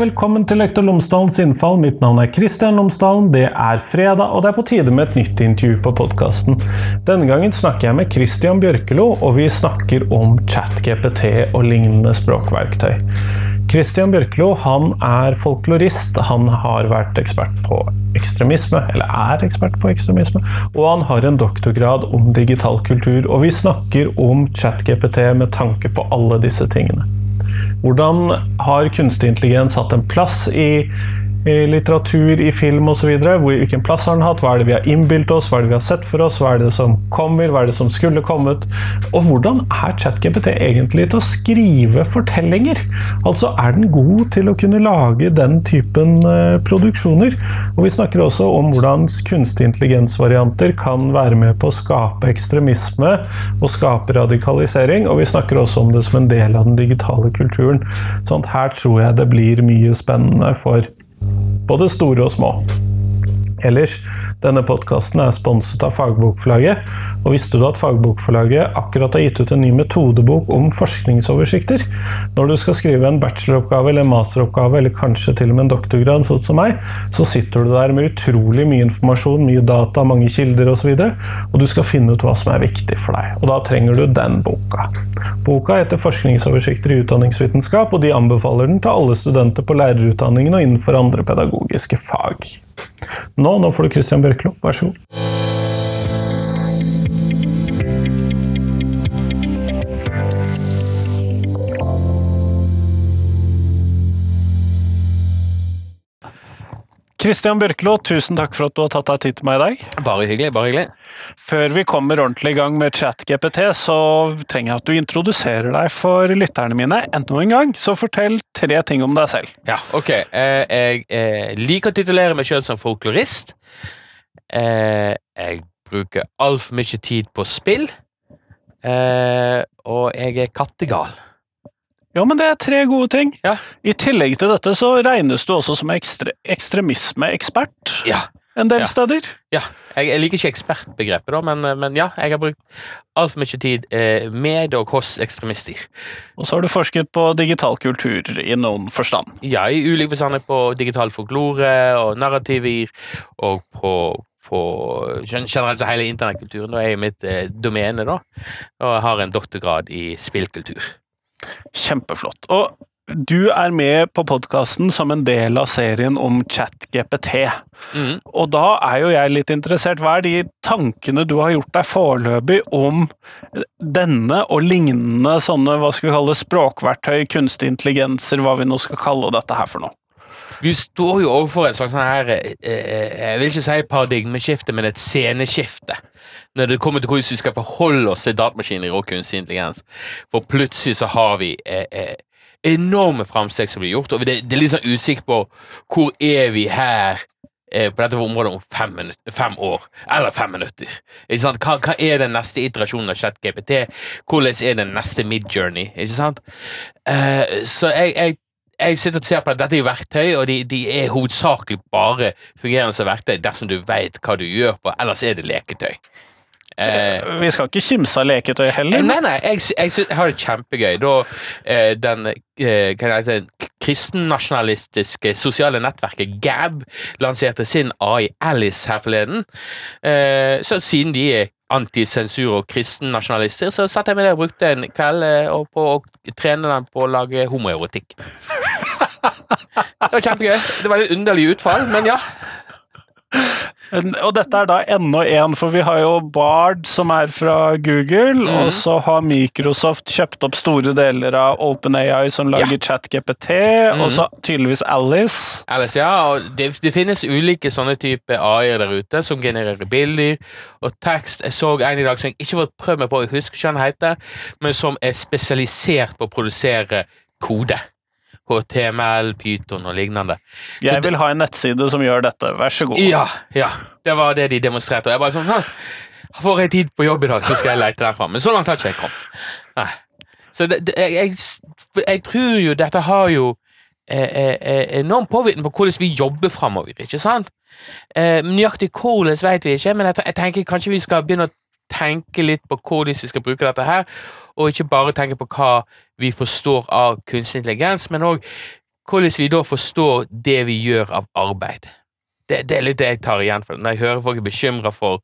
Velkommen til Lektor Lomsdalens innfall. Mitt navn er Kristian Lomsdalen. Det er fredag, og det er på tide med et nytt intervju på podkasten. Denne gangen snakker jeg med Christian Bjørkelo, og vi snakker om ChatGPT og lignende språkverktøy. Christian Bjørkelo han er folklorist. Han har vært ekspert på ekstremisme, eller er ekspert på ekstremisme, og han har en doktorgrad om digital kultur. Og vi snakker om ChatGPT med tanke på alle disse tingene. Hvordan har kunstig intelligens hatt en plass i, i litteratur, i film osv.? Hvilken plass har den hatt? Hva er det vi har innbilt oss? Hva er det vi har sett for oss? Hva er det som kommer? Hva er det som skulle kommet? Og hvordan er ChatGPT egentlig til å skrive fortellinger? Altså, er den god til å kunne lage den typen uh, produksjoner? Og vi snakker også om hvordan kunstig intelligens-varianter kan være med på å skape ekstremisme og skape radikalisering. Og vi snakker også om det som en del av den digitale kulturen. Sånn her tror jeg det blir mye spennende for både store og små. Ellers, denne podkasten er sponset av Fagbokforlaget. Og visste du at Fagbokforlaget akkurat har gitt ut en ny metodebok om forskningsoversikter? Når du skal skrive en bacheloroppgave eller en masteroppgave, eller kanskje til og med en doktorgrad, sånn som meg, så sitter du der med utrolig mye informasjon, mye data, mange kilder osv., og, så og du skal finne ut hva som er viktig for deg. Og da trenger du den boka. Boka heter 'Forskningsoversikter i utdanningsvitenskap', og de anbefaler den til alle studenter på lærerutdanningen og innenfor andre pedagogiske fag. Nå, nå får du Christian Bjørklo, vær så god. Christian Bjørklo, tusen takk for at du har tatt deg tid til meg i dag. Bare hyggelig. bare hyggelig. Før vi kommer ordentlig i gang med ChatGPT, så trenger jeg at du introduserer deg for lytterne mine enda en gang. Så fortell tre ting om deg selv. Ja, ok. Eh, jeg eh, liker å titulere meg sjøl som folklorist. Eh, jeg bruker altfor mye tid på spill. og jeg er kattegal. Jo, men det er tre gode ting. Ja. I tillegg til dette så regnes du også som ekstre ekstremismeekspert Ja. en del Ja. steder. ja. Jeg, jeg liker ikke ekspertbegrepet, da, men, men ja, jeg har brukt altfor mye tid eh, med og hos ekstremister. Og så har du forsket på digital kultur i noen forstand. Ja, i ulike forstander på digital folklore og narrativer, og på, på generelt hele internettkulturen. Da er jo mitt eh, domene, da. Og jeg har en doktorgrad i spillkultur. Kjempeflott. Og du er med på podkasten som en del av serien om ChatGPT. Mm. Og da er jo jeg litt interessert. Hva er de tankene du har gjort deg foreløpig om denne og lignende sånne hva skal vi kalle språkverktøy, kunstig intelligenser, hva vi nå skal kalle dette her for noe? Vi står jo overfor et slags sånn her eh, eh, Jeg vil ikke si paradigmeskifte, men et sceneskifte. Når det kommer til hvordan vi skal forholde oss til datamaskiner og kunstig intelligens. For plutselig så har vi eh, eh, enorme framsteg som blir gjort, og det, det er litt sånn usikker på hvor er vi her eh, på dette området om fem, minutter, fem år, eller fem minutter. Ikke? Hva, hva er den neste iterasjonen av ChatGPT? Hvordan er den neste midjourney? Ikke sant? Eh, så jeg, jeg jeg sitter og ser på at dette er jo verktøy, og de, de er hovedsakelig bare fungerende som verktøy dersom du vet hva du gjør på, ellers er det leketøy. Eh, Vi skal ikke kimse av leketøy heller. nei, nei, jeg, jeg, synes, jeg har det kjempegøy. Da eh, den eh, kristennasjonalistiske sosiale nettverket Gab lanserte sin AI Alice her forleden, eh, så siden de er antisensur og kristennasjonalister, så satt jeg med det og brukte en kveld eh, på å trene den på å lage homoerotikk. Det var kjempegøy. Det var litt underlig utfall, men ja. Og dette er da enda en, for vi har jo Bard som er fra Google, mm. og så har Microsoft kjøpt opp store deler av OpenAI som lager ChatGPT, mm. og så tydeligvis Alice. Alice, ja, og det, det finnes ulike sånne typer AI-er der ute som genererer bilder og tekst. Jeg så en i dag som jeg ikke får prøvd meg på, jeg husker ikke hva den heter, men som er spesialisert på å produsere kode. HTML, Python og lignende. Jeg vil ha en nettside som gjør dette, vær så god. Ja, ja, det var det de demonstrerte. Og jeg bare sånn «Hæ, Får jeg tid på jobb i dag, så skal jeg lete den fram. Men så langt har ikke jeg kommet. Nei. Så det, det, jeg, jeg, jeg tror jo dette har jo eh, eh, enorm påvirkning på hvordan vi jobber framover, ikke sant? Eh, nøyaktig hvordan vet vi ikke, men jeg, jeg tenker kanskje vi skal begynne å tenke litt på hvordan vi skal bruke dette her, og ikke bare tenke på hva vi forstår av kunstig intelligens, men òg hvordan vi da forstår det vi gjør av arbeid. Det, det er litt det jeg tar igjen for. Når jeg hører folk er bekymra for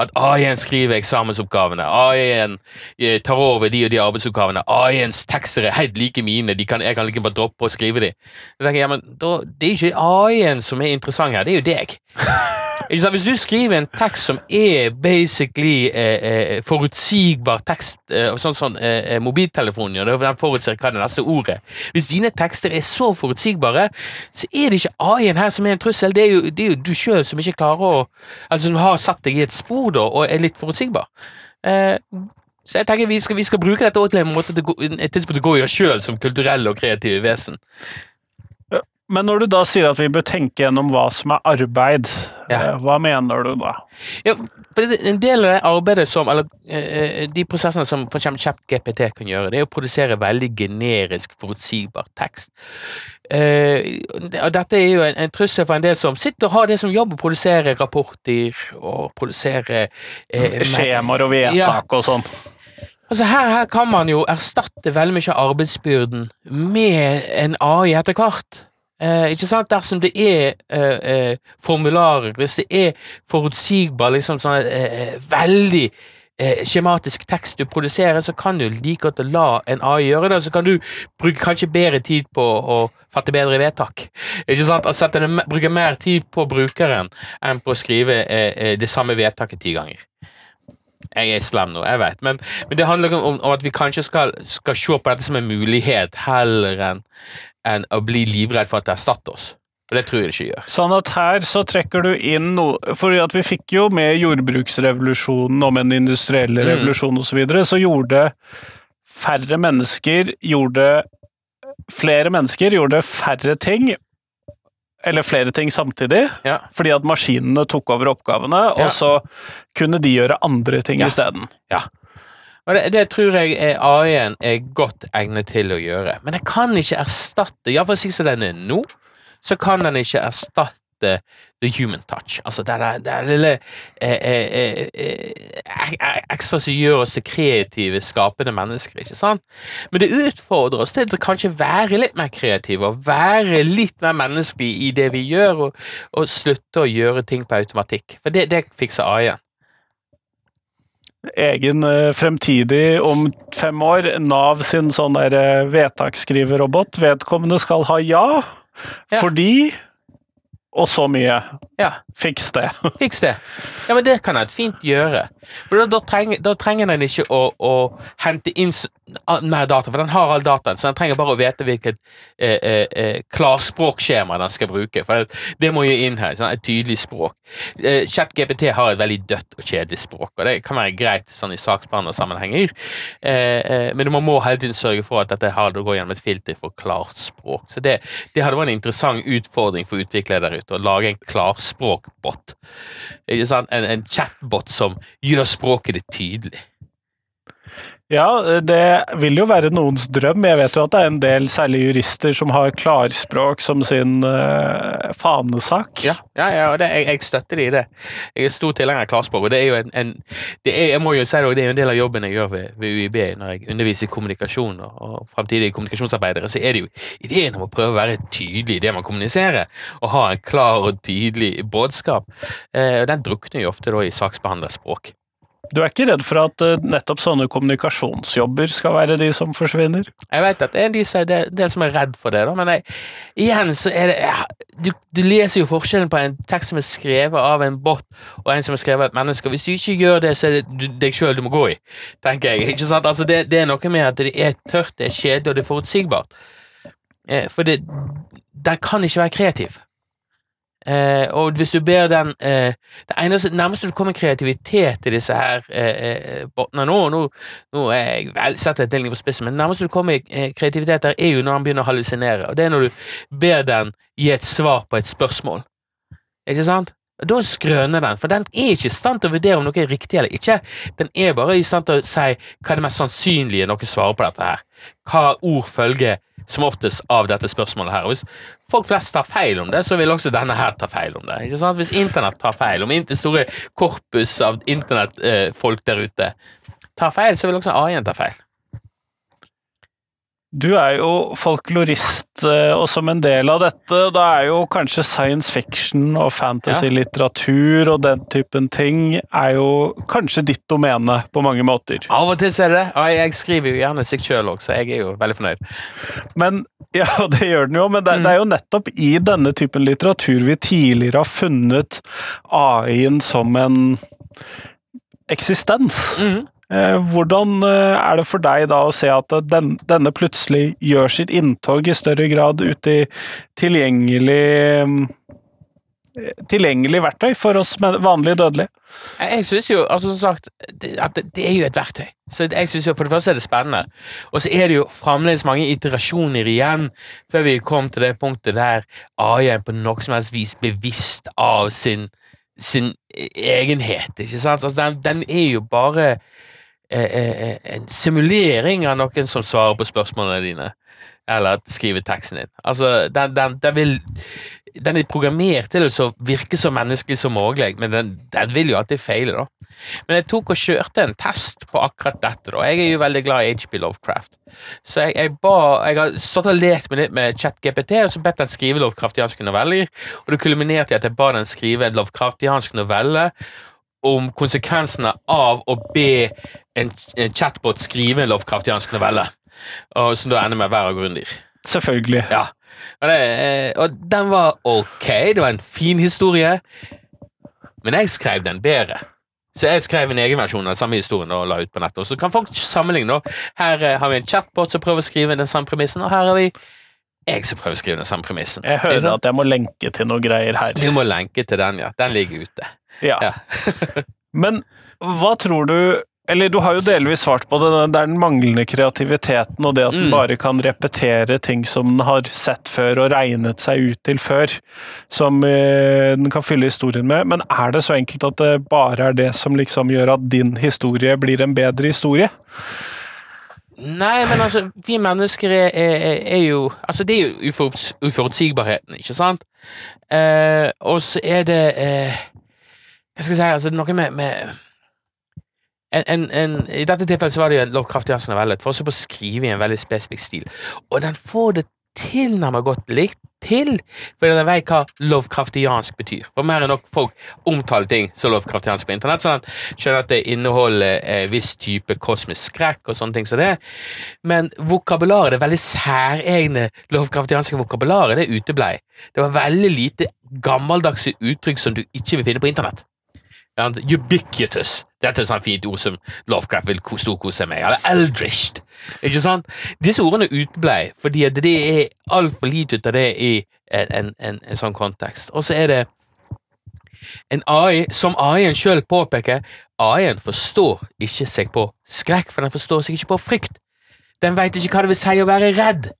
at AI-en skriver eksamensoppgavene, AI-en eh, tar over de og de arbeidsoppgavene, AI-ens tekster er helt like mine, kan, jeg kan like bare droppe å skrive de. Jeg tenker, ja, Det er ikke AI-en som er interessant her, det er jo deg. Hvis du skriver en tekst som er basically eh, eh, forutsigbar tekst, eh, sånn som eh, mobiltelefonen gjør, den forutser hva det neste ordet Hvis dine tekster er så forutsigbare, så er det ikke AI-en her som er en trussel, det er jo, det er jo du sjøl som ikke klarer å Altså som har satt deg i et spor da, og er litt forutsigbar. Eh, så jeg tenker vi skal, vi skal bruke dette til en måte til til å gå i oss sjøl som kulturelle og kreative vesen. Men når du da sier at vi bør tenke gjennom hva som er arbeid, Ja. eh, hva mener du da? Ja, for En del av det arbeidet som, eller eh, de prosessene som for eksempel ChatGPT kan gjøre, det er å produsere veldig generisk, forutsigbar tekst. Eh, Dette er jo en, trussel for en del som sitter og har det som jobb å produsere rapporter og produsere eh, Skjemaer og vedtak og sånn. Altså her, her kan man jo erstatte veldig mye av arbeidsbyrden med en AI etter hvert. Eh, ikke sant? Dersom det er eh, eh, formularer, hvis det er forutsigbar, liksom sånn eh, veldig eh, skjematisk tekst du produserer, så kan du like godt la en AI gjøre det, så kan du bruke kanskje bedre tid på å fatte bedre vedtak. Ikke sant? Altså at bruke mer tid på brukeren enn på å skrive eh, eh, det samme vedtaket ti ganger. Jeg er slem nå, jeg vet, men, men det handler om, om at vi kanskje skal, skal se på dette som en mulighet heller enn enn å bli livredd for at det erstatter oss. For det tror jeg det ikke gjør. Sånn at her så trekker du inn noe at vi fikk jo med jordbruksrevolusjonen og med en industrielle Mm. revolusjon osv., så, videre, så gjorde færre mennesker gjorde Flere mennesker gjorde færre ting, eller flere ting samtidig, Ja. fordi at maskinene tok over oppgavene, Ja. og så kunne de gjøre andre ting Ja. isteden. Og det, det tror jeg AI-en er godt egnet til å gjøre. Men den kan ikke erstatte Iallfall slik som den er nå, så kan den ikke erstatte the human touch. Altså det er lille eh, eh, eh, eh, ekstra som gjør oss til kreative, skapende mennesker, ikke sant? Men det utfordrer oss til å kanskje være litt mer kreative og være litt mer menneskelige i det vi gjør, og, og slutte å gjøre ting på automatikk. For det, det fikser AI-en. Egen eh, fremtidig, om fem år, Nav sin sånn der eh, vedtaksskriverrobot. Vedkommende skal ha ja, Ja. fordi Og så mye. Ja. Fiks det. Fiks det. Ja, men det kan jeg fint gjøre. For da, trenger, da trenger den ikke å, å hente inn mer data, for den har all dataen, så den trenger bare å vite hvilket eh, eh, eh, klarspråkskjema den skal bruke. For det, må jo inn her, sånn, et tydelig språk. Eh, ChatGPT har et veldig dødt og kjedelig språk, og det kan være greit sånn i saksbehandlersammenhenger, eh, eh, men man må hele tiden sørge for at dette det går gjennom et filter for klart språk. Så det, det hadde vært en interessant utfordring for utviklere der ute, å lage en klarspråkbot. En, en chatbot som gjør språket ditt tydelig. Ja, det vil jo være noens drøm. Jeg vet jo at det er en del, særlig jurister, som har klarspråk som sin uh, fanesak. Ja, ja, ja det, jeg, jeg støtter det i det. Jeg er stor tilhenger av klarspråk, og det er jo en, en det er, Jeg må jo si det, det er jo en del av jobben jeg gjør ved, ved UiB når jeg underviser kommunikasjon og, og framtidige kommunikasjonsarbeidere, så er det jo ideen om å prøve å være tydelig i det man kommuniserer, og ha en klar og tydelig budskap. Eh, Den drukner jo ofte da i saksbehandlerspråk. Du er ikke redd for at eh, nettopp sånne kommunikasjonsjobber skal være de som forsvinner? Jeg vet at det er de som, de det som er redd for det, da, men jeg, igjen så er det du, du leser jo forskjellen på en tekst som er skrevet av en bot, og en som er skrevet av et menneske. Hvis du ikke gjør det, så er det deg sjøl du må gå i, tenker jeg. Ikke sant? Altså, det, det er noe med at det er tørt, det er kjedelig, og det er forutsigbart. Eh, for det, den kan ikke være kreativ. Eh, og hvis du ber den eh, Det eneste nærmeste du kommer kreativitet i disse her eh, eh, nå, nå nå er jeg vel setter et delingen på spissen, men nærmest du kommer eh, kreativitet der, er jo når han begynner å hallusinere. Og det er når du ber den gi et svar på et spørsmål. Ikke sant? Da skrøner den, for den er ikke i stand til å vurdere om noe er riktig eller ikke. Den er bare i stand til å si hva er det mest sannsynlige noe svarer på dette her. Hva ord følger som oftest av dette spørsmålet her. Og hvis folk flest tar feil om det, så vil også denne her ta feil om det. ikke sant? Hvis internett tar feil, om det store korpus av internettfolk der ute tar feil, så vil også AI-en ta feil. Du er jo folklorist, eh, og som en del av dette, da er jo kanskje science fiction og fantasy-litteratur og den typen ting er jo kanskje ditt domene på mange måter. Av og til er det det. Jeg skriver jo gjerne seg sjøl òg, så jeg er jo veldig fornøyd. Men ja, det gjør den jo, men det, det er jo nettopp i denne typen litteratur vi tidligere har funnet AI-en som en eksistens. Mhm. Eh, Hvordan eh, er det for deg da å se at den, denne plutselig gjør sitt inntog i større grad ut i tilgjengelig mm, Tilgjengelig verktøy for oss vanlige dødelige? Jeg, synes jo, altså som sagt, at det, er jo et verktøy. Så jeg synes jo, For det første er det spennende, og så er det jo fremdeles mange iterasjoner igjen før vi kom til det punktet der AI-en på noe som helst vis bevisst av sin, sin egenhet. ikke sant? Altså, den, den er jo bare eh, eh, en simulering av noen som svarer på spørsmålene dine. Eller skriver teksten din. Altså, den, den, den, vil, den er programmert til å virke så menneskelig som mulig, men den, vil jo alltid feile, da. Men jeg tok og kjørte en test på akkurat dette. da. Jeg er jo veldig glad i HB Lovecraft. Så jeg, jeg, ba, jeg har stått og lekt med litt med ChatGPT, og så bedt den skrive lovkraftianske noveller. Og det kulminerte i at jeg ba den skrive en lovkraftiansk novelle om konsekvensene av å be en, en chatbot skrive en lovkraftiansk novelle. Og som da ender med å være grundig. Selvfølgelig. Ja. Og, det, eh, og den var ok, det var en fin historie, men jeg skrev den bedre. Så jeg skrev en egen versjon av den samme historien og la ut på nettet. Så kan folk sammenligne. Her eh, har vi en chatbot som prøver å skrive den samme premissen, og her har vi jeg som prøver å skrive den samme premissen. Jeg hører at jeg må lenke til noen greier her. Vi må lenke til den, ja. Den ligger ute. Ja. Ja. Men hva tror du Eller du har jo delvis svart på det, det er den manglende kreativiteten og det at den Mm. bare kan repetere ting som den har sett før og regnet seg ut til før, som eh, den kan fylle historien med. Men er det så enkelt at det bare er det som liksom gjør at din historie blir en bedre historie? Nei, men altså, vi mennesker er, er, er jo Altså, det er jo uforuts, uforutsigbarheten, ikke sant? Eh, og så er det eh, Hva skal si, altså, noe med, med en, en, en, I dette tilfellet så var det jo en lovkraftig novelle, et forsøk på å skrive i en veldig spesifikk stil, og den får det tilnærmet godt likt til, fordi den vet hva lovkraftiansk betyr. For mer enn nok folk omtaler ting som lovkraftiansk på internett, sånn at skjønner at det inneholder eh, viss type kosmisk skrekk og sånne ting som det, men vokabularet, det veldig særegne lovkraftianske vokabularet, det uteblei. Det var veldig lite gammeldagse uttrykk som du ikke vil finne på internett. Ubiquitous. Dette er et sånt fint ord som Lovecraft vil storkose med. Eller eldrished. Ikke sant? Disse ordene uteblei fordi det er altfor lite ut av det i en, en, en sånn kontekst. Og så er det en AI, som AI-en sjøl påpeker, AI-en forstår ikke seg på skrekk, for den forstår seg ikke på frykt. Den veit ikke hva det vil si å være redd.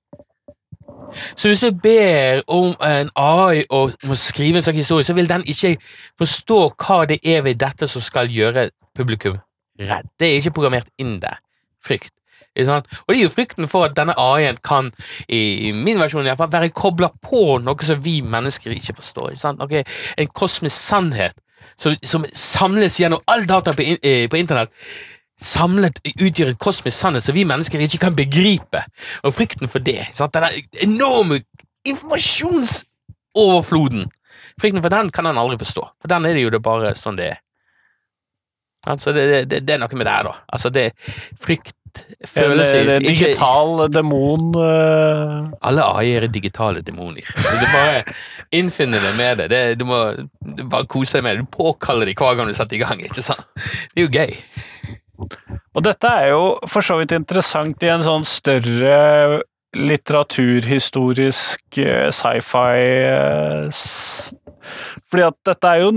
Så hvis du ber om en AI å må skrive en slags historie, så vil den ikke forstå hva det er ved dette som skal gjøre publikum redd. Det er ikke programmert inn der. Frykt. Og det er jo frykten for at denne AI-en kan, i, min versjon i hvert fall, være kobla på noe som vi mennesker ikke forstår. Ikke? Noe, en kosmisk sannhet som, som samles gjennom all data på, eh, på internett. Samlet utgjør en kosmisk sannhet som vi mennesker ikke kan begripe. Og frykten for det, sant? denne enorme informasjonsoverfloden, frykten for den kan han aldri forstå. For den er det jo det bare sånn det er. Altså, det, det, det er noe med det her, da. Altså, det frykt En følelser eh, digital demon uh... Alle AI-er er digitale demoner. Du bare innfinner deg med det. det du må bare kose deg med det. Du påkaller dem hver gang du setter i gang. ikke sant? Det er jo gøy. Og dette er jo for så vidt interessant i en sånn større litteraturhistorisk eh, sci-fi eh, Fordi at dette er jo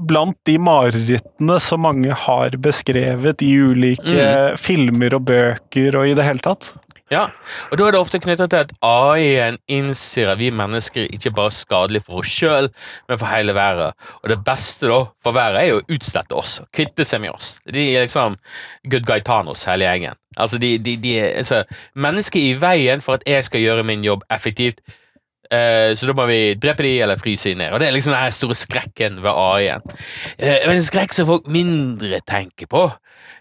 blant de marerittene som mange har beskrevet i ulike filmer og bøker og i det hele tatt. Ja, og da er det ofte knyttet til at AI-en innser at vi mennesker ikke bare er skadelige for oss sjøl, men for hele verden. Og det beste da for verden er jo å utslette oss, kvitte seg med oss. De er liksom good guy Thanos, hele gjengen. Altså, de, de, de er altså, Mennesker i veien for at jeg skal gjøre min jobb effektivt, eh, så da må vi drepe de eller fryse de ned. Og det er liksom den store skrekken ved AI-en. Eh, men en skrekk som folk mindre tenker på,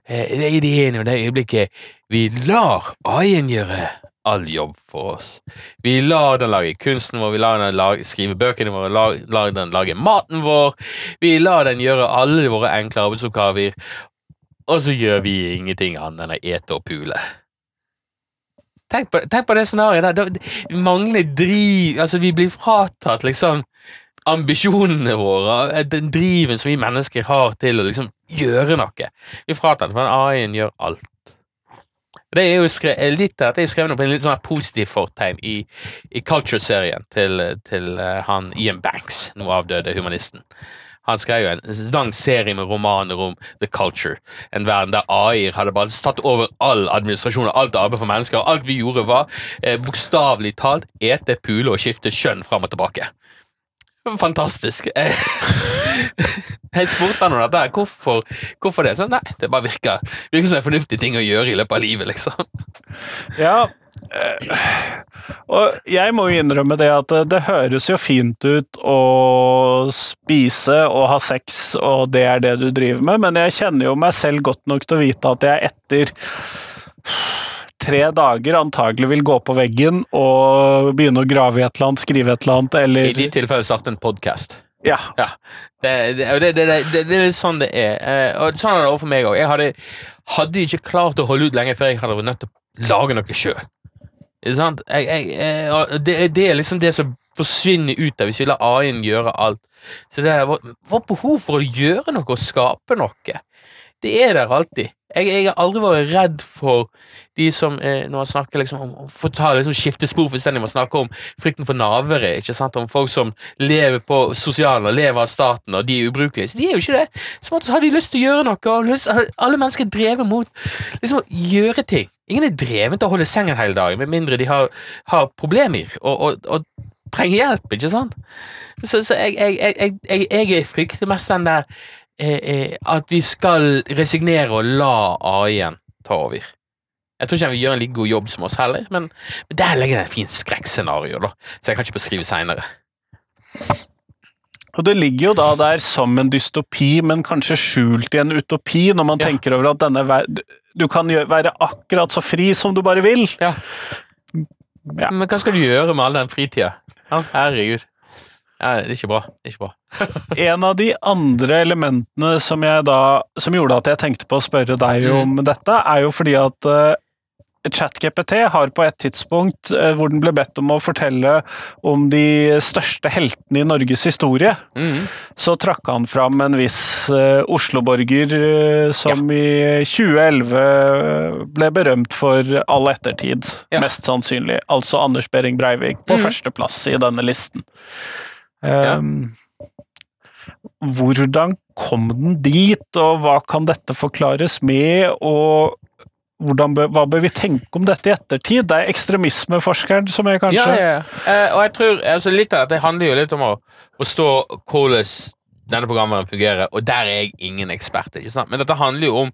eh, det er det ene og det øyeblikket vi lar AI-en gjøre all jobb for oss. Vi lar den lage kunsten vår, vi lar den lage, skrive bøkene våre, lar, lar den lage maten vår. Vi lar den gjøre alle våre enkle arbeidsoppgaver, og så gjør vi ingenting annet enn å ete og pule. Tenk på, tenk på det scenarioet der. Vi driv Altså, vi blir fratatt liksom ambisjonene våre, den driven som vi mennesker har til å liksom gjøre noe. Vi er fratatt, for AI-en gjør alt. Det er jo eh, litt at jeg skrev noe på en litt sånn positiv fortegn i, i Culture-serien til, til uh, han Ian Banks, nå avdøde humanisten. Han skrev jo en lang serie med romaner om The Culture, en verden der AI hadde bare tatt over all administrasjon og alt arbeid for mennesker, og alt vi gjorde var eh, bokstavelig talt ete, pule og skifte kjønn fram og tilbake. Fantastisk. Eh, Jeg spurte han om dette, hvorfor, hvorfor det? Så, nei, det bare virker, virker som en fornuftig ting å gjøre i løpet av livet, liksom. Ja, eh, og jeg må jo innrømme det at det, det høres jo fint ut å spise og ha sex, og det er det du driver med, men jeg kjenner jo meg selv godt nok til å vite at jeg etter tre dager antagelig vil gå på veggen og begynne å grave i et eller annet, skrive et eller annet, I eller de tilfellene starte en podkast. Ja. Ja. Det, det, det, det, er litt sånn det er. Eh, og sånn er det også for meg òg. Jeg hadde, hadde ikke klart å holde ut lenge før jeg hadde vært nødt til å lage noe sjøl. det eh, det, er liksom det som forsvinner ut av hvis vi lar AI-en gjøre alt. Så det vårt, vårt behov for å gjøre noe og skape noe. Det er der alltid. Jeg, jeg har aldri vært redd for de som eh, når man snakker liksom om For ta liksom skiftespor fullstendig, man snakker om frykten for navere. ikke sant? Om folk som lever på sosialen og lever av staten, og de er ubrukelige. Så de er jo ikke det. At har de lyst til å gjøre noe. og lyst, alle mennesker er drevet mot liksom å gjøre ting. Ingen er drevet til å holde sengen hele dagen, med mindre de har, har problemer og, og, og trenger hjelp, ikke sant? Så, så jeg, jeg, jeg, jeg, frykter mest den der at vi skal resignere og la AI-en ta over. Jeg tror ikke han vil gjøre en like god jobb som oss heller, men, men der legger jeg et fint skrekkscenario, da, så jeg kan ikke beskrive seinere. Og det ligger jo da der som en dystopi, men kanskje skjult i en utopi, når man Ja. tenker over at denne du kan være akkurat så fri som du bare vil. Ja. Ja. Men hva skal du gjøre med all den fritida? Herregud. Ja, det er ikke bra. Det er ikke bra. En av de andre elementene som, jeg da, som gjorde at jeg tenkte på å spørre deg Mm. om dette, er jo fordi at uh, ChatGPT har på et tidspunkt uh, hvor den ble bedt om å fortelle om de største heltene i Norges historie, mm. så trakk han fram en viss uh, Oslo-borger uh, som i 2011 ble berømt for all ettertid, Ja. mest sannsynlig. Altså Anders Behring Breivik på mm. førsteplass i denne listen. Um, Hvordan kom den dit, og hva kan dette forklares med, og bør, hva bør vi tenke om dette i ettertid? Det er ekstremismeforskeren som er kanskje Ja, ja, ja. Eh, og jeg tror altså, litt av dette handler jo litt om å forstå hvordan denne programvaren fungerer, og der er jeg ingen ekspert. ikke sant? Men dette handler jo om,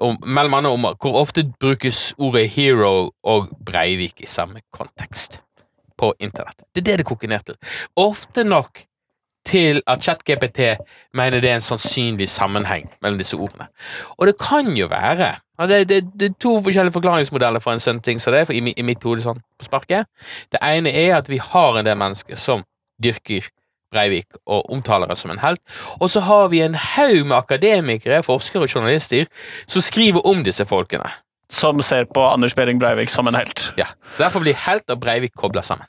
om mellom annet om hvor ofte brukes ordet hero og Breivik i samme kontekst på internett. Det er det det koker ned til. Ofte nok til at ChatGPT mener det er en sannsynlig sammenheng mellom disse ordene. Og det kan jo være det, det, det er to forskjellige forklaringsmodeller for en sånn ting som det, for i, i mitt hode sånn på sparket. Det ene er at vi har en del mennesker som dyrker Breivik og omtaler ham som en helt, og så har vi en haug med akademikere, forskere og journalister som skriver om disse folkene. Som ser på Anders Behring Breivik som en helt. Ja, Så derfor blir helt og Breivik kobla sammen.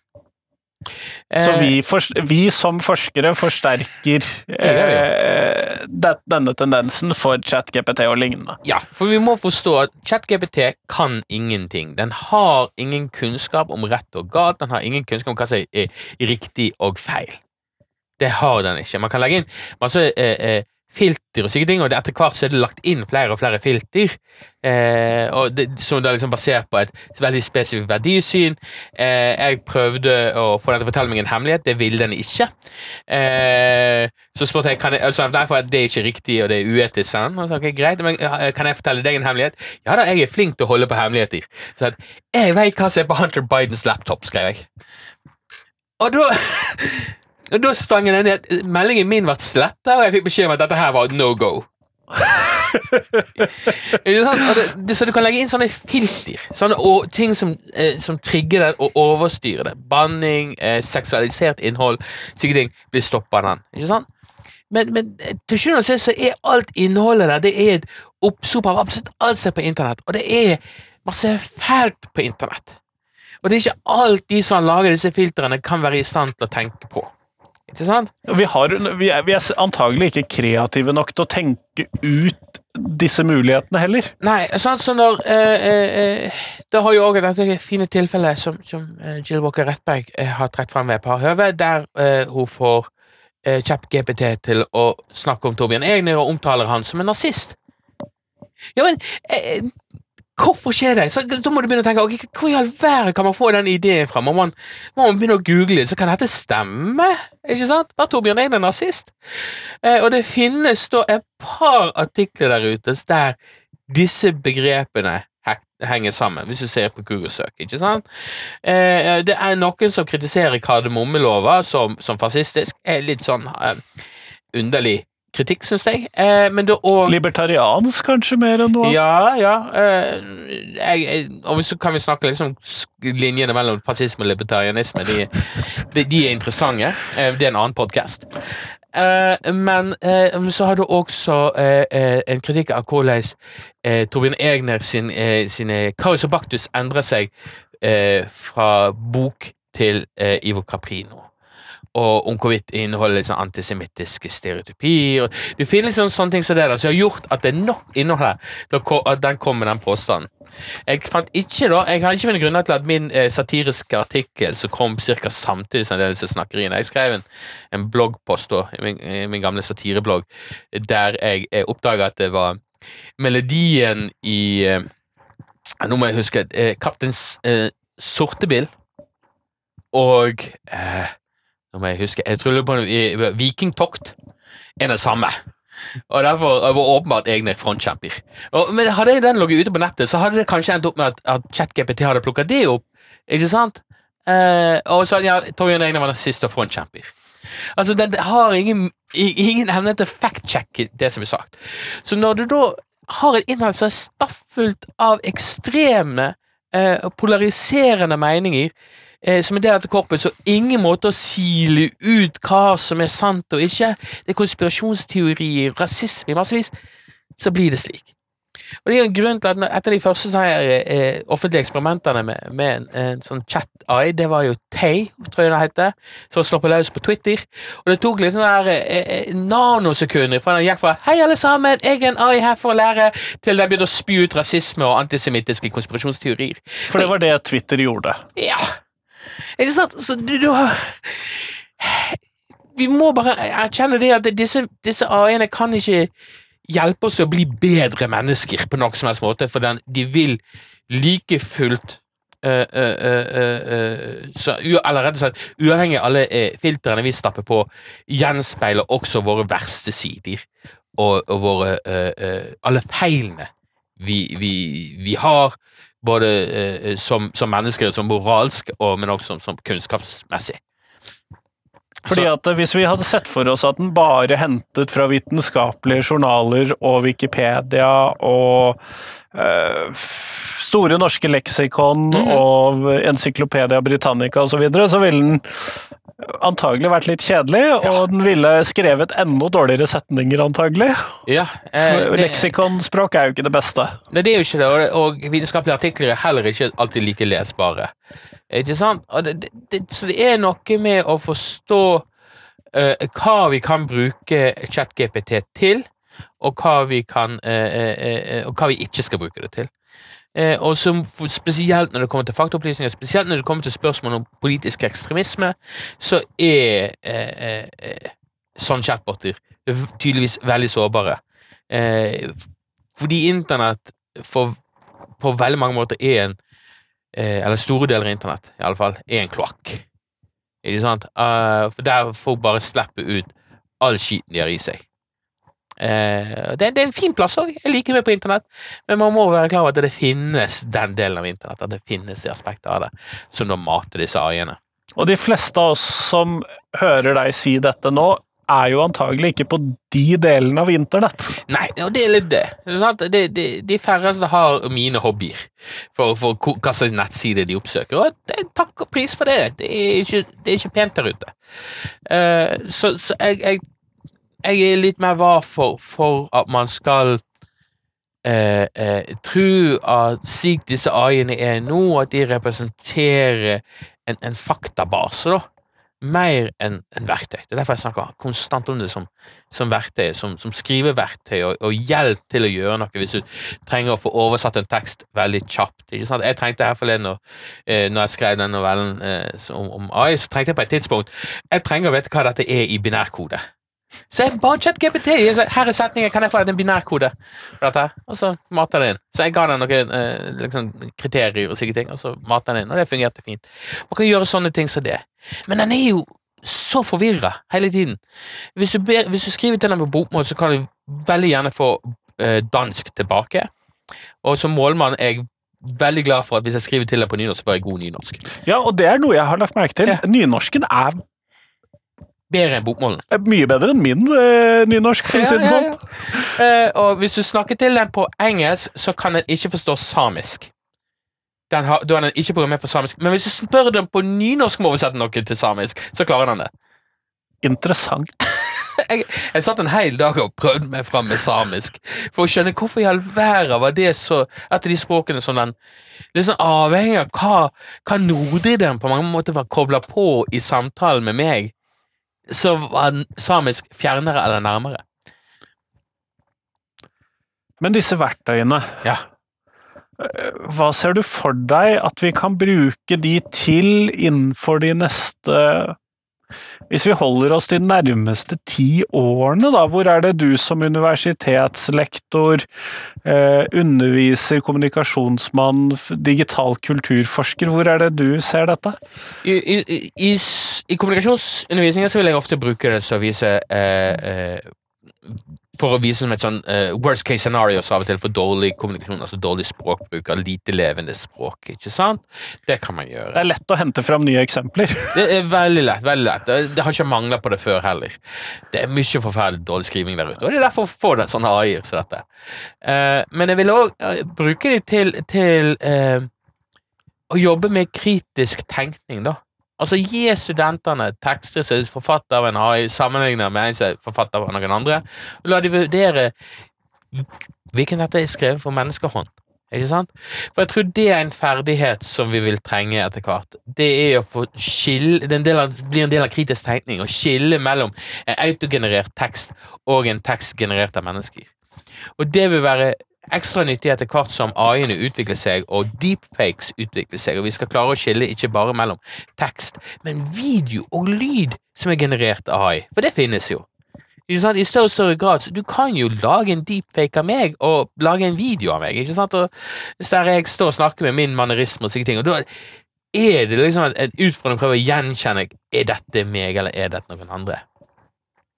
Så Eh, vi, for, vi som forskere forsterker eh, denne tendensen for ChatGPT og lignende. Ja, for vi må forstå at ChatGPT kan ingenting. Den har ingen kunnskap om rett og galt, den har ingen kunnskap om hva som er riktig og feil. Det har den ikke. Man kan legge inn masse eh, eh, filter og slike ting, og etter hvert så er det lagt inn flere og flere filter, eh, og det, som da liksom basert på et veldig spesifikt verdisyn. Eh, jeg prøvde å få den til å fortelle meg en hemmelighet, det ville den ikke. Eh, så spurte jeg kan jeg, altså, derfor for det er ikke riktig og det er uetisk. Sånn. Og så, ok, greit, men eh, Kan jeg fortelle deg en hemmelighet? Ja da, jeg er flink til å holde på hemmeligheter. Så at, jeg vet hva som er på Hunter Bidens laptop, skrev jeg. Og da Og da stanger den ned. Meldingen min ble sletta, og jeg fikk beskjed om at dette her var no go. Så du kan legge inn sånne filter. Sånne ting som, eh, som trigger det og overstyrer det. Banning, eh, seksualisert innhold, slike ting blir stoppa den. Ikke sant? Men, men eh, til sjuende og sist så er alt innholdet der Det er et oppsop av absolutt alt som er på internett. Og det er masse fælt på internett. Og det er ikke alt de som lager disse filtrene, kan være i stand til å tenke på. Ikke sant? Vi, har, vi, er, vi er antagelig ikke kreative nok til å tenke ut disse mulighetene heller. Nei, sånn så når eh, eh, Det har jo òg dette fine tilfellet som, som eh, Jill Walker Rettberg eh, har trukket frem ved et par høve, der eh, hun får eh, ChatGPT til å snakke om Torbjørn Egner og omtaler han som en nazist. Ja, men eh, Hvorfor skjer det? Så, så må du begynne å tenke okay, hvor i all verden kan man få den ideen fra? Må man, må man begynne å google så kan dette stemme? Ikke sant? Var Torbjørn Egner nazist? Eh, og det finnes da et par artikler der ute der disse begrepene henger sammen, hvis du ser på Google-søk. ikke sant? Eh, det er noen som kritiserer kardemommelova som, som fascistisk. Er litt sånn eh, underlig kritikk, syns jeg. Eh, men det og, Libertariansk, kanskje, mer enn noe? Ja, ja. Eh, jeg, og så kan vi snakke liksom linjene mellom fascisme og libertarianisme. De, de, de er interessante. Eh, det er en annen podkast. Eh, men eh, så har du også eh, en kritikk av hvordan Torbjørn Egner sin, sine Karius og Baktus endrer seg fra bok til Ivo Caprino og om hvorvidt inneholder liksom antisemittiske stereotypier. Det finnes liksom sånne ting som det der, som har gjort at det er nok innhold her at den kom med den påstanden. Jeg fant ikke da, jeg har ikke funnet grunner til at min eh, satiriske artikkel som kom ca. samtidig som disse snakkeriene Jeg skrev en, en bloggpost da, i min, min gamle satireblogg der jeg, jeg oppdaga at det var melodien i eh, Nå må jeg huske eh, Kaptein eh, Sortebil og eh, nå må jeg huske Jeg tror på Vikingtokt er det samme. Og derfor var det åpenbart egne frontkjemper. Men hadde den ligget ute på nettet, så hadde det kanskje endt opp med at, at ChatGPT hadde plukka det opp. Ikke sant? Eh, og så ja, Torjen Egner var den siste frontkjemper. Altså, den har ingen, ingen evne til fact-check det som er sagt. Så når du da har et innhold som er stappfullt av ekstreme, eh, polariserende meninger eh, som en del av dette korpet, så ingen måte å sile ut hva som er sant og ikke. Det er konspirasjonsteorier, rasisme i massevis. Så blir det slik. Og det er en grunn til at Et av de første her, eh, offentlige eksperimentene med, med en, en, sånn chat-eye, det var jo Tay, tror jeg det heter, som slapp løs på Twitter. Og det tok litt sånne der, eh, eh nanosekunder fra den gikk fra 'Hei, alle sammen, jeg er en AI her for å lære', til den begynte å spy ut rasisme og antisemittiske konspirasjonsteorier. For det var det Twitter gjorde? Ja. Ikke sant? Så du, du Vi må bare erkjenne det at disse, disse AI-ene kan ikke hjelpe oss å bli bedre mennesker på noen som helst måte, for den, de vil like fullt Uh, uh, uh, så eller rett og slett uavhengig av alle filtrene vi stapper på, gjenspeiler også våre verste sider og, og våre alle feilene vi, vi, vi har, både eh, som, som, mennesker, som moralsk, og, men også som, som kunnskapsmessig. Fordi at Hvis vi hadde sett for oss at den bare hentet fra vitenskapelige journaler og Wikipedia og øh, Store norske leksikon mm. og Encyklopedia Britannica osv., så, videre, så ville den antagelig vært litt kjedelig, ja. og den ville skrevet enda dårligere setninger, antagelig. Ja, eh, Leksikonspråk er jo ikke det beste. Nei, det er jo ikke det, og, og vitenskapelige artikler er heller ikke alltid like lesbare. Ikke sant? Det, det, så det er noe med å forstå uh, hva vi kan bruke ChatGPT til, og hva vi kan uh, uh, og hva vi ikke skal bruke det til. Eh, og som spesielt når det kommer til faktaopplysninger, spesielt når det kommer til spørsmål om politisk ekstremisme, så er eh, eh, sånne chatboter tydeligvis veldig sårbare. Eh, fordi internett for, på veldig mange måter er en eh, Eller store deler av internett, i alle fall, er en kloakk. Ikke sant? Uh, for der folk bare slipper ut all skiten de har i seg. Eh, det, det, er en fin plass òg. Jeg liker meg på internett, men man må være klar over at det finnes den delen av internett, at det finnes det aspektet av det som da mater disse AI-ene. Og de fleste av oss som hører deg si dette nå, er jo antagelig ikke på de delene av internett. Nei, og det er litt det. det sant? De, de, de færreste har mine hobbyer for, for hva slags nettside de oppsøker. Og det, takk og pris for det. Det er ikke, det er ikke pent der ute. Uh, så så jeg, jeg, jeg er litt mer var for, for at man skal eh, eh, tro at slik disse AI-ene er nå, at de representerer en, en faktabase, da. Mer enn en verktøy. Det er derfor jeg snakker konstant om det som, som verktøy, som, som skriveverktøy og, og hjelp til å gjøre noe hvis du trenger å få oversatt en tekst veldig kjapt. Ikke sant? Jeg trengte her forleden når, eh, når jeg skrev den novellen eh, om, om AI, så trengte jeg på et tidspunkt Jeg trenger å vite hva dette er i binærkode. Så jeg bare chat GPT. Her er setningen, kan jeg få en binærkode? Og så mater den inn. Så jeg ga den noen eh, liksom, kriterier og slike ting, og så mater den inn, og det fungerte fint. Man kan gjøre sånne ting som det. Men den er jo så forvirra hele tiden. Hvis du, ber, hvis du skriver til den på bokmål, så kan du veldig gjerne få eh, dansk tilbake. Og som målmann er jeg veldig glad for at hvis jeg skriver til den på nynorsk, så får jeg god nynorsk. Ja, og det er noe jeg har lagt merke til. Ja. Nynorsken er Bedre enn bokmålene. er mye bedre enn min eh, nynorsk, for å si det sånn. Eh, og hvis du snakker til den på engelsk, så kan den ikke forstå samisk. Den har, da er den ikke programmert for samisk. Men hvis du spør den på nynorsk om å oversette noe til samisk, så klarer den det. Interessant. Jeg, jeg satt en hel dag og prøvde meg fram med samisk for å skjønne hvorfor i all verden var det så et av de språkene som den liksom avhengig av hva, hva noder den på mange måter var kobla på i samtalen med meg, så var den samisk fjernere eller nærmere. Men disse verktøyene, Ja. hva ser du for deg at vi kan bruke de til innenfor de neste Hvis vi holder oss til de nærmeste ti årene, da, hvor er det du som universitetslektor, eh, underviser, kommunikasjonsmann, digital kulturforsker, hvor er det du ser dette? I, i, i- i, kommunikasjonsundervisningen vil jeg ofte bruke det til å vise eh, eh, For å vise som et sånn uh, worst case scenario så av og til for dårlig kommunikasjon, altså dårlig språkbruk og lite levende språk. ikke sant? Det kan man gjøre. Det er lett å hente fram nye eksempler. Det er veldig lett. veldig lett. Det, det har ikke mangla på det før heller. Det er mye forferdelig dårlig skriving der ute, og det er derfor vi får det sånne AI-er som dette. Uh, men jeg vil òg bruke det til, til eh, å jobbe med kritisk tenkning, da. Altså gi studentene tekster som er forfattet av en AI, sammenlignet med en som er forfattet av noen andre, og la de vurdere hvilken dette er skrevet for menneskehånd. Ikke sant? For jeg tror det er en ferdighet som vi vil trenge etter hvert. Det er å få skille Det en av, blir en del av kritisk tenkning, å skille mellom en autogenerert tekst og en tekst generert av mennesker. Og det vil være ekstra nyttig etter hvert som AI-ene utvikler seg og deepfakes utvikler seg, og vi skal klare å skille ikke bare mellom tekst, men video og lyd som er generert av AI. For det finnes jo. I større og større grad. Du kan jo lage en deepfake av meg og lage en video av meg. ikke sant? Og der jeg står og snakker med min mannerisme og slike ting, og da er det liksom en utfordring å prøve å gjenkjenne er dette meg eller er dette noen andre.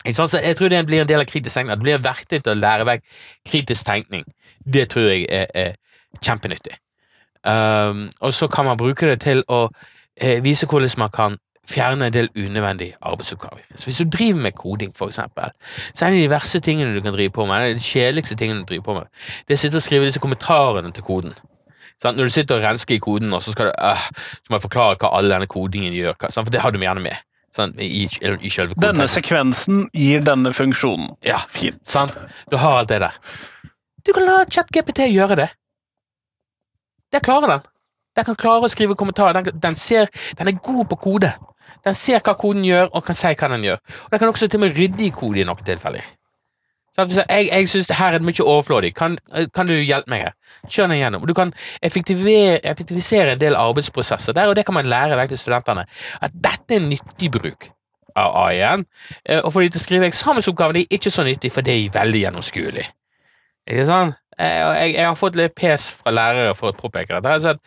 Ikke sant? Så jeg tror det blir en del av kritisk tenkning. at Det blir verktøy til å lære vekk kritisk tenkning. Det tror jeg er, er kjempenyttig. Um, og så kan man bruke det til å eh, vise hvordan man kan fjerne en del unødvendige arbeidsoppgaver. Så Hvis du driver med koding, for eksempel, så er en av de verste tingene du kan drive på med, de kjedeligste tingene du driver på med, det er å sitte og skrive disse kommentarene til koden. Sånn, Når du sitter og rensker i koden, så skal du øh, så må jeg forklare hva all denne kodingen gjør, sånn, for det har du gjerne med Sånn, i, i, i Denne sekvensen gir denne funksjonen. Ja, Fint. sant? Du har alt det der. Du kan la ChatGPT gjøre det. Det klarer den. Den kan klare å skrive kommentarer. Den, den, ser, den er god på kode. Den ser hva koden gjør, og kan si hva den gjør. Og Den kan også til og med rydde i kode i noen tilfeller. Så jeg, jeg synes det her er mye overflådig. Kan, kan du hjelpe meg her? Kjør den gjennom. Du kan effektivisere, en del arbeidsprosesser der, og det kan man lære vekk til studentene. At dette er nyttig bruk av AI-en. Eh, Og for de til å skrive eksamensoppgaver det er ikke så nyttig, for det er veldig gjennomskuelig. Ikke sant? Jeg, Jeg, jeg har fått litt pes fra lærere for å påpeke dette.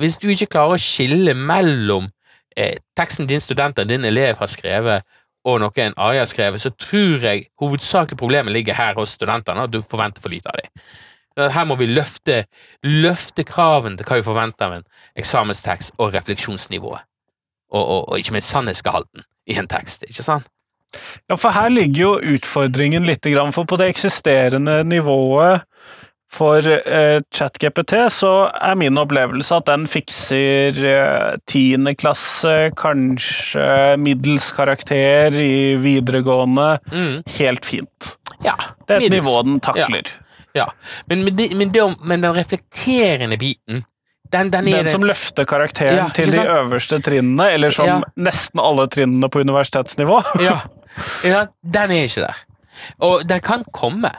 Hvis du ikke klarer å skille mellom eh, teksten din student eller din elev har skrevet, og noe en AI har skrevet, så tror jeg hovedsakelig problemet ligger her hos studentene, at du forventer for lite av dem. Her må vi løfte, løfte kravene til hva vi forventer av en eksamenstekst og refleksjonsnivået. Og, og, og ikke minst sannhetsgehalten i en tekst, ikke sant? Ja, for her ligger jo utfordringen litt, grann, for på det eksisterende nivået for eh, ChatGPT så er min opplevelse at den fikser eh, tiende klasse, kanskje middels karakter i videregående, Mm. helt fint. Ja. Det er et middels. nivå den takler. Ja. Men, men, men, det, men den reflekterende biten, den, den Den som løfter karakteren Ja, til de øverste trinnene, eller som Ja. nesten alle trinnene på universitetsnivå. ja. ja, den er ikke der. Og den kan komme.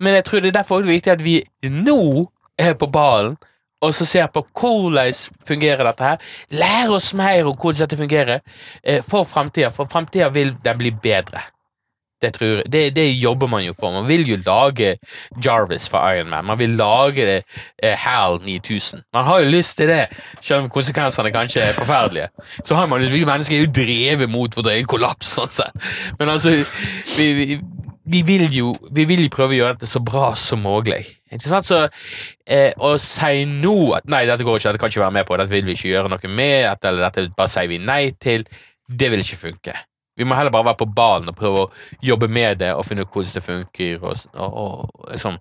Men jeg tror det er derfor det er viktig at vi nå er på ballen og så ser på hvordan fungerer dette her. Lær oss mer om hvordan dette fungerer eh, for framtida, for framtida vil den bli bedre. Det, tror. Det, det jobber man jo for. Man vil jo lage Jarvis for Iron Man. Man vil lage eh, HAL 9000. Man har jo lyst til det, selv om konsekvensene kanskje er forferdelige. Så har man, Vi mennesker er jo drevet mot vår egen kollaps, sett. Men altså, vi, vi, vi, vil jo, vi vil jo prøve å gjøre dette så bra som mulig. Ikke sant? Så eh, å si nå at nei, dette går ikke, dette kan ikke være med på, dette vil vi ikke gjøre noe med, dette, eller dette bare sier vi nei til, det vil ikke funke. Vi må heller bare være på ballen og prøve å jobbe med det og finne ut hvordan det funker. og, og, og liksom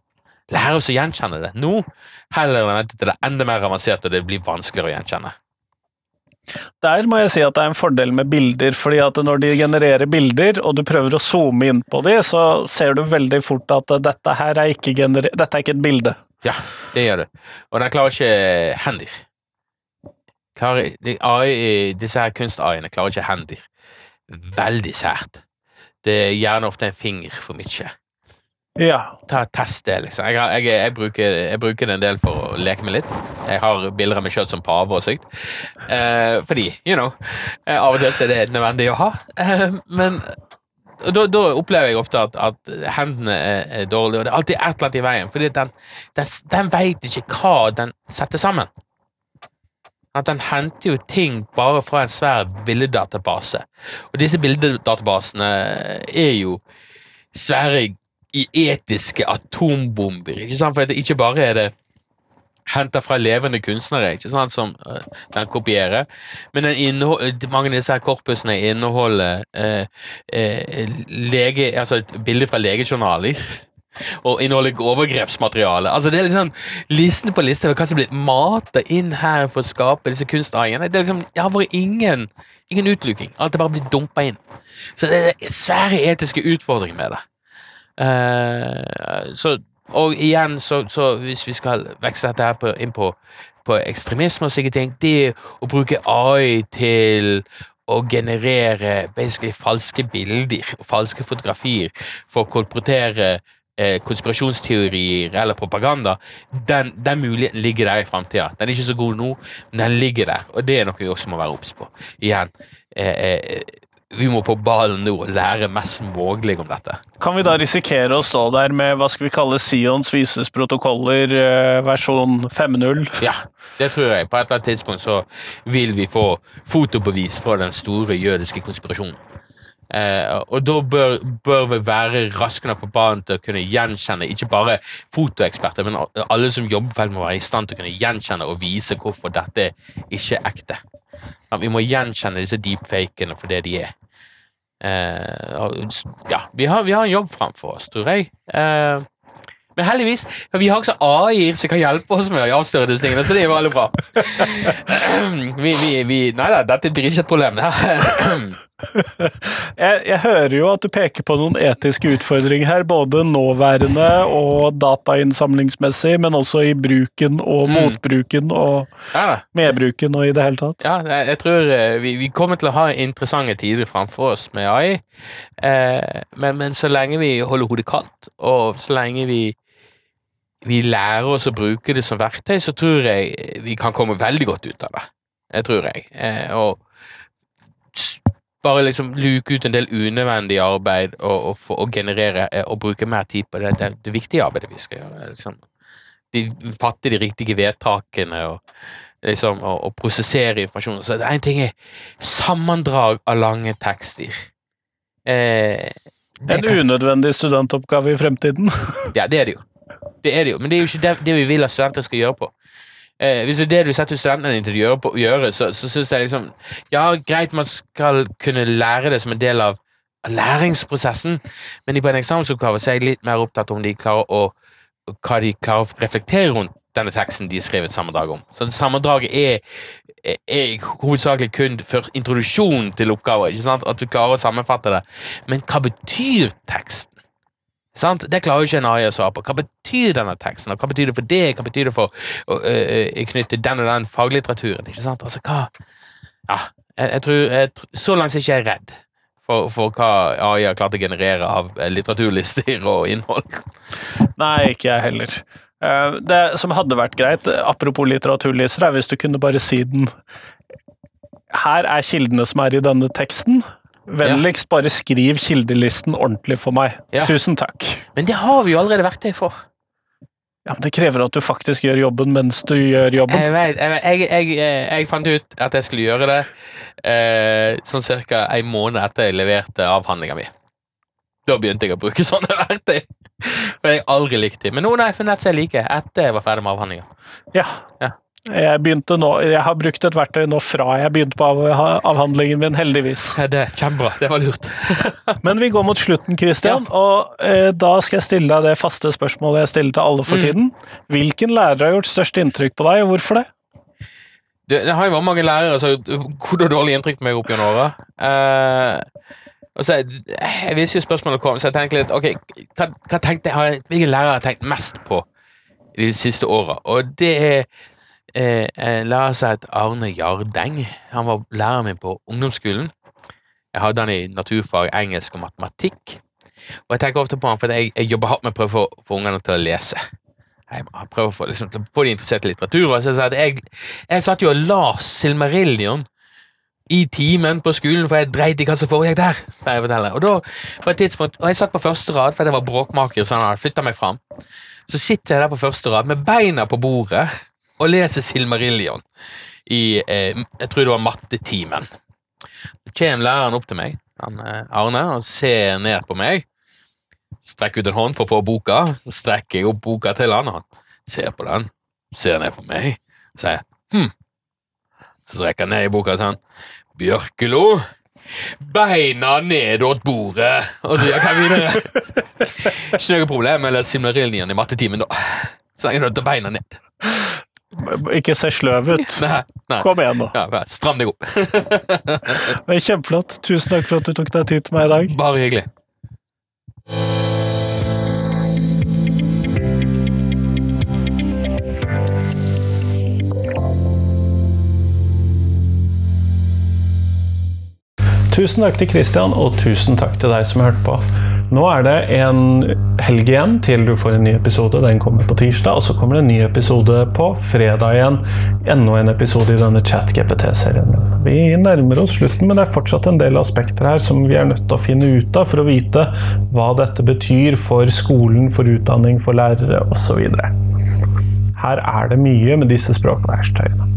lære oss å gjenkjenne det nå, heller enn å vente til det er enda mer avansert og det blir vanskeligere å gjenkjenne. Der må jeg si at det er en fordel med bilder, fordi at når de genererer bilder, og du prøver å zoome inn på de, så ser du veldig fort at dette her er ikke, gener dette er ikke et bilde. Ja, det gjør det. Og den klarer ikke hendyr. Klarer, AI, disse her kunst-AI-ene klarer ikke hendyr. Veldig sært. Det er gjerne ofte en finger for mye. Ja. Ta Test det, liksom. Jeg, har, jeg, jeg, bruker, jeg bruker det en del for å leke med litt. Jeg har bilder av meg sjøl som pave og sykt. Eh, fordi, you know, eh, av og til er det nødvendig å ha. Eh, men da, da opplever jeg ofte at, at hendene er, er dårlige, og det er alltid et eller annet i veien. Fordi den, den, den veit ikke hva den setter sammen. At den henter jo ting bare fra en svær bildedatabase. Og disse bildedatabasene er jo svære etiske atombomber. Ikke sant? For ikke bare er det henta fra levende kunstnere ikke sant, som øh, den kopierer, men den mange av disse her korpusene inneholder øh, øh, lege, altså bilder fra legejournaler. Og inneholder overgrepsmateriale. Altså Det er liksom listen på liste over hva som blir mata inn her for å skape disse kunsteierne. Det er liksom, det har vært ingen, ingen utluking. Alt er bare blitt dumpa inn. Så det er svære etiske utfordringer med det. Uh, så, og igjen, så, så hvis vi skal veksle dette her på, inn på, på ekstremisme og slike ting, det å bruke AI til å generere falske bilder falske fotografier for å kolportere eh, konspirasjonsteorier eller propaganda, den, den muligheten ligger der i framtida. Den er ikke så god nå, men den ligger der, og det er noe vi også må være obs på. Igjen, eh, eh, vi må på ballen nå og lære mest mulig om dette. Kan vi da risikere å stå der med hva skal vi kalle Sions vises protokoller eh, versjon 5.0? Ja, det tror jeg. På et eller annet tidspunkt så vil vi få fotobevis fra den store jødiske konspirasjonen. Eh, og da bør, bør vi være raske nok på banen til å kunne gjenkjenne ikke bare fotoeksperter, men alle som jobber på må være i stand til å kunne gjenkjenne og vise hvorfor dette ikke er ekte. Ja, vi må gjenkjenne disse deepfakene for det de er. Eh, og, ja, vi har, vi har en jobb framfor oss, tror jeg. Eh, men heldigvis, vi har også AI-er som kan hjelpe oss med å avsløre disse tingene, så det er jo veldig bra. vi, vi, vi, nei da, dette blir ikke et problem. Jeg, jeg hører jo at du peker på noen etiske utfordringer her, både nåværende og datainnsamlingsmessig, men også i bruken og Mm. motbruken og ja, medbruken og i det hele tatt. ja, jeg, jeg tror eh, vi, vi kommer til å ha interessante tider framfor oss med AI, eh, men, men så lenge vi holder hodet kaldt, og så lenge vi vi lærer oss å bruke det som verktøy, så tror jeg vi kan komme veldig godt ut av det. Det tror jeg. Eh, og bare liksom luke ut en del unødvendig arbeid og, og, få- og generere eh, og bruke mer tid på det, det, det viktige arbeidet vi skal gjøre. Liksom. De, fatte de riktige vedtakene og, liksom, og, og prosessere informasjon. Så en ting er sammendrag av lange tekster. Eh, En kan- unødvendig studentoppgave i fremtiden. ja, det er det jo. Det er det jo, Men det er jo ikke det, det vi vil at studenter skal gjøre på. Eh, hvis det er det du setter studentene dine til å gjøre, på, gjøre så, så syns jeg liksom Ja, greit man skal kunne lære det som en del av læringsprosessen. Men på en eksamensoppgave så er jeg litt mer opptatt om de klarer å, hva de klarer å reflektere rundt denne teksten de skrev et sammendrag om. Så Sammendraget er, er, er hovedsakelig kun for introduksjon til oppgaver. At du klarer å sammenfatte det. Men hva betyr teksten? Sant? Det klarer jo ikke en AI å svare på. Hva betyr denne teksten? Og hva betyr det for det? Hva betyr det for å knytte den og den faglitteraturen? Ikke sant? Altså, hva Ja, jeg, jeg tror jeg, Så langt er jeg ikke redd for, for hva AI har klart å generere av litteraturlister og innhold. Nei, ikke jeg heller. Eh, Det som hadde vært greit, apropos litteraturlister, er hvis du kunne bare si den Her er kildene som er i denne teksten. Vennligst bare skriv kildelisten ordentlig for meg. Ja. Tusen takk. Men det har vi jo allerede verktøy for. Ja, men Det krever at du faktisk gjør jobben mens du gjør jobben. Jeg, vet, jeg, jeg, jeg, jeg, jeg fant ut at jeg skulle gjøre det eh, sånn cirka en måned etter jeg leverte avhandlinga mi. Da begynte jeg å bruke sånne verktøy. For jeg har aldri likt dem. Men nå har jeg funnet seg like etter jeg var ferdig med avhandlinga. Ja. Ja. Jeg nå, jeg har brukt et verktøy nå fra jeg begynte på avhandlingen min, heldigvis. Det er kjempebra. Det var lurt. Men vi går mot slutten, Christian, og eh, da skal jeg stille deg det faste spørsmålet jeg stiller til alle for Mm. tiden. Hvilken lærer har gjort størst inntrykk på deg, og hvorfor det? Det, det har jo vært mange lærere som har gjort gode og dårlige inntrykk på meg opp gjennom åra. Uh, så, jeg visste jo spørsmålet kom, så jeg tenkte litt Ok, hva, hva tenkte jeg, hvilke lærere har jeg tenkt mest på de siste åra? Og det er eh, en lærer som het Arne Jardeng. Han var læreren min på ungdomsskolen. Jeg hadde han i naturfag, engelsk og matematikk. Og jeg tenker ofte på han for jeg, jeg jobber hardt med å prøve å få, få ungene til å lese. Jeg prøver å få, liksom, få de interessert i litteratur. Og så, jeg jeg, jeg satt jo og las Silmarillion i timen på skolen, for jeg dreit i hva som foregikk der. jeg. Og da, for et tidspunkt, og jeg satt på første rad, for jeg var bråkmaker, så han hadde flytta meg fram. Så sitter jeg der på første rad med beina på bordet og leser Silmarillion i eh, jeg tror det var mattetimen. Så kommer læreren opp til meg, han, eh, Arne, og ser ned på meg. Strekker ut en hånd for å få boka. Så strekker jeg opp boka til han, og han ser på den, ser ned på meg, og sier hm. Så strekker han ned i boka og sier Bjørkelo, beina ned åt bordet, og så gikk han videre. Ikke noe problem eller Silmarillion i mattetimen, da. Så lenge du til beina ned. Ikke se sløv ut. Nei, nei. Kom igjen, nå. Ja, Stram deg opp. Kjempeflott. Tusen takk for at du tok deg tid til meg i dag. Bare hyggelig. Tusen takk til Christian, og tusen takk til deg som hørte på. Nå er det en helg igjen til du får en ny episode. Den kommer på tirsdag, og så kommer det en ny episode på fredag igjen. Enda en episode i denne chat-GPT-serien. Vi nærmer oss slutten, men det er fortsatt en del aspekter her som vi er nødt til å finne ut av for å vite hva dette betyr for skolen, for utdanning, for lærere osv. Her er det mye med disse språkverktøyene.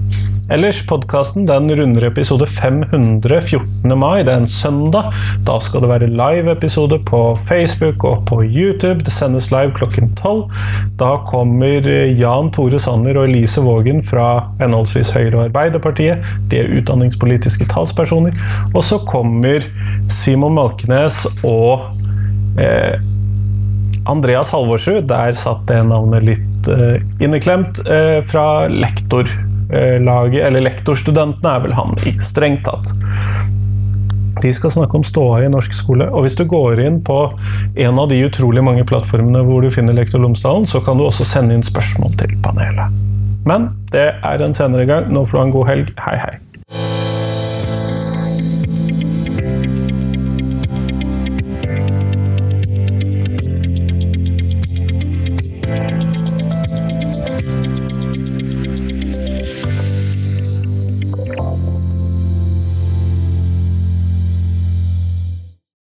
Ellers, podkasten runder episode 500 14. mai. Det er en søndag. Da skal det være live-episode på Facebook og på YouTube. Det sendes live klokken 12. Da kommer Jan Tore Sanner og Elise Vågen fra henholdsvis Høyre og Arbeiderpartiet. De er utdanningspolitiske talspersoner. Og så kommer Simon Malkenes og eh, Andreas Halvorsrud. Der satt det navnet litt eh, inneklemt. Eh, fra lektorlaget, eller lektorstudentene er vel han i, strengt tatt. De skal snakke om ståa i norsk skole. Og hvis du går inn på en av de utrolig mange plattformene hvor du finner Lektor Lomsdalen, så kan du også sende inn spørsmål til panelet. Men det er en senere gang. Nå får du ha en god helg. Hei, hei.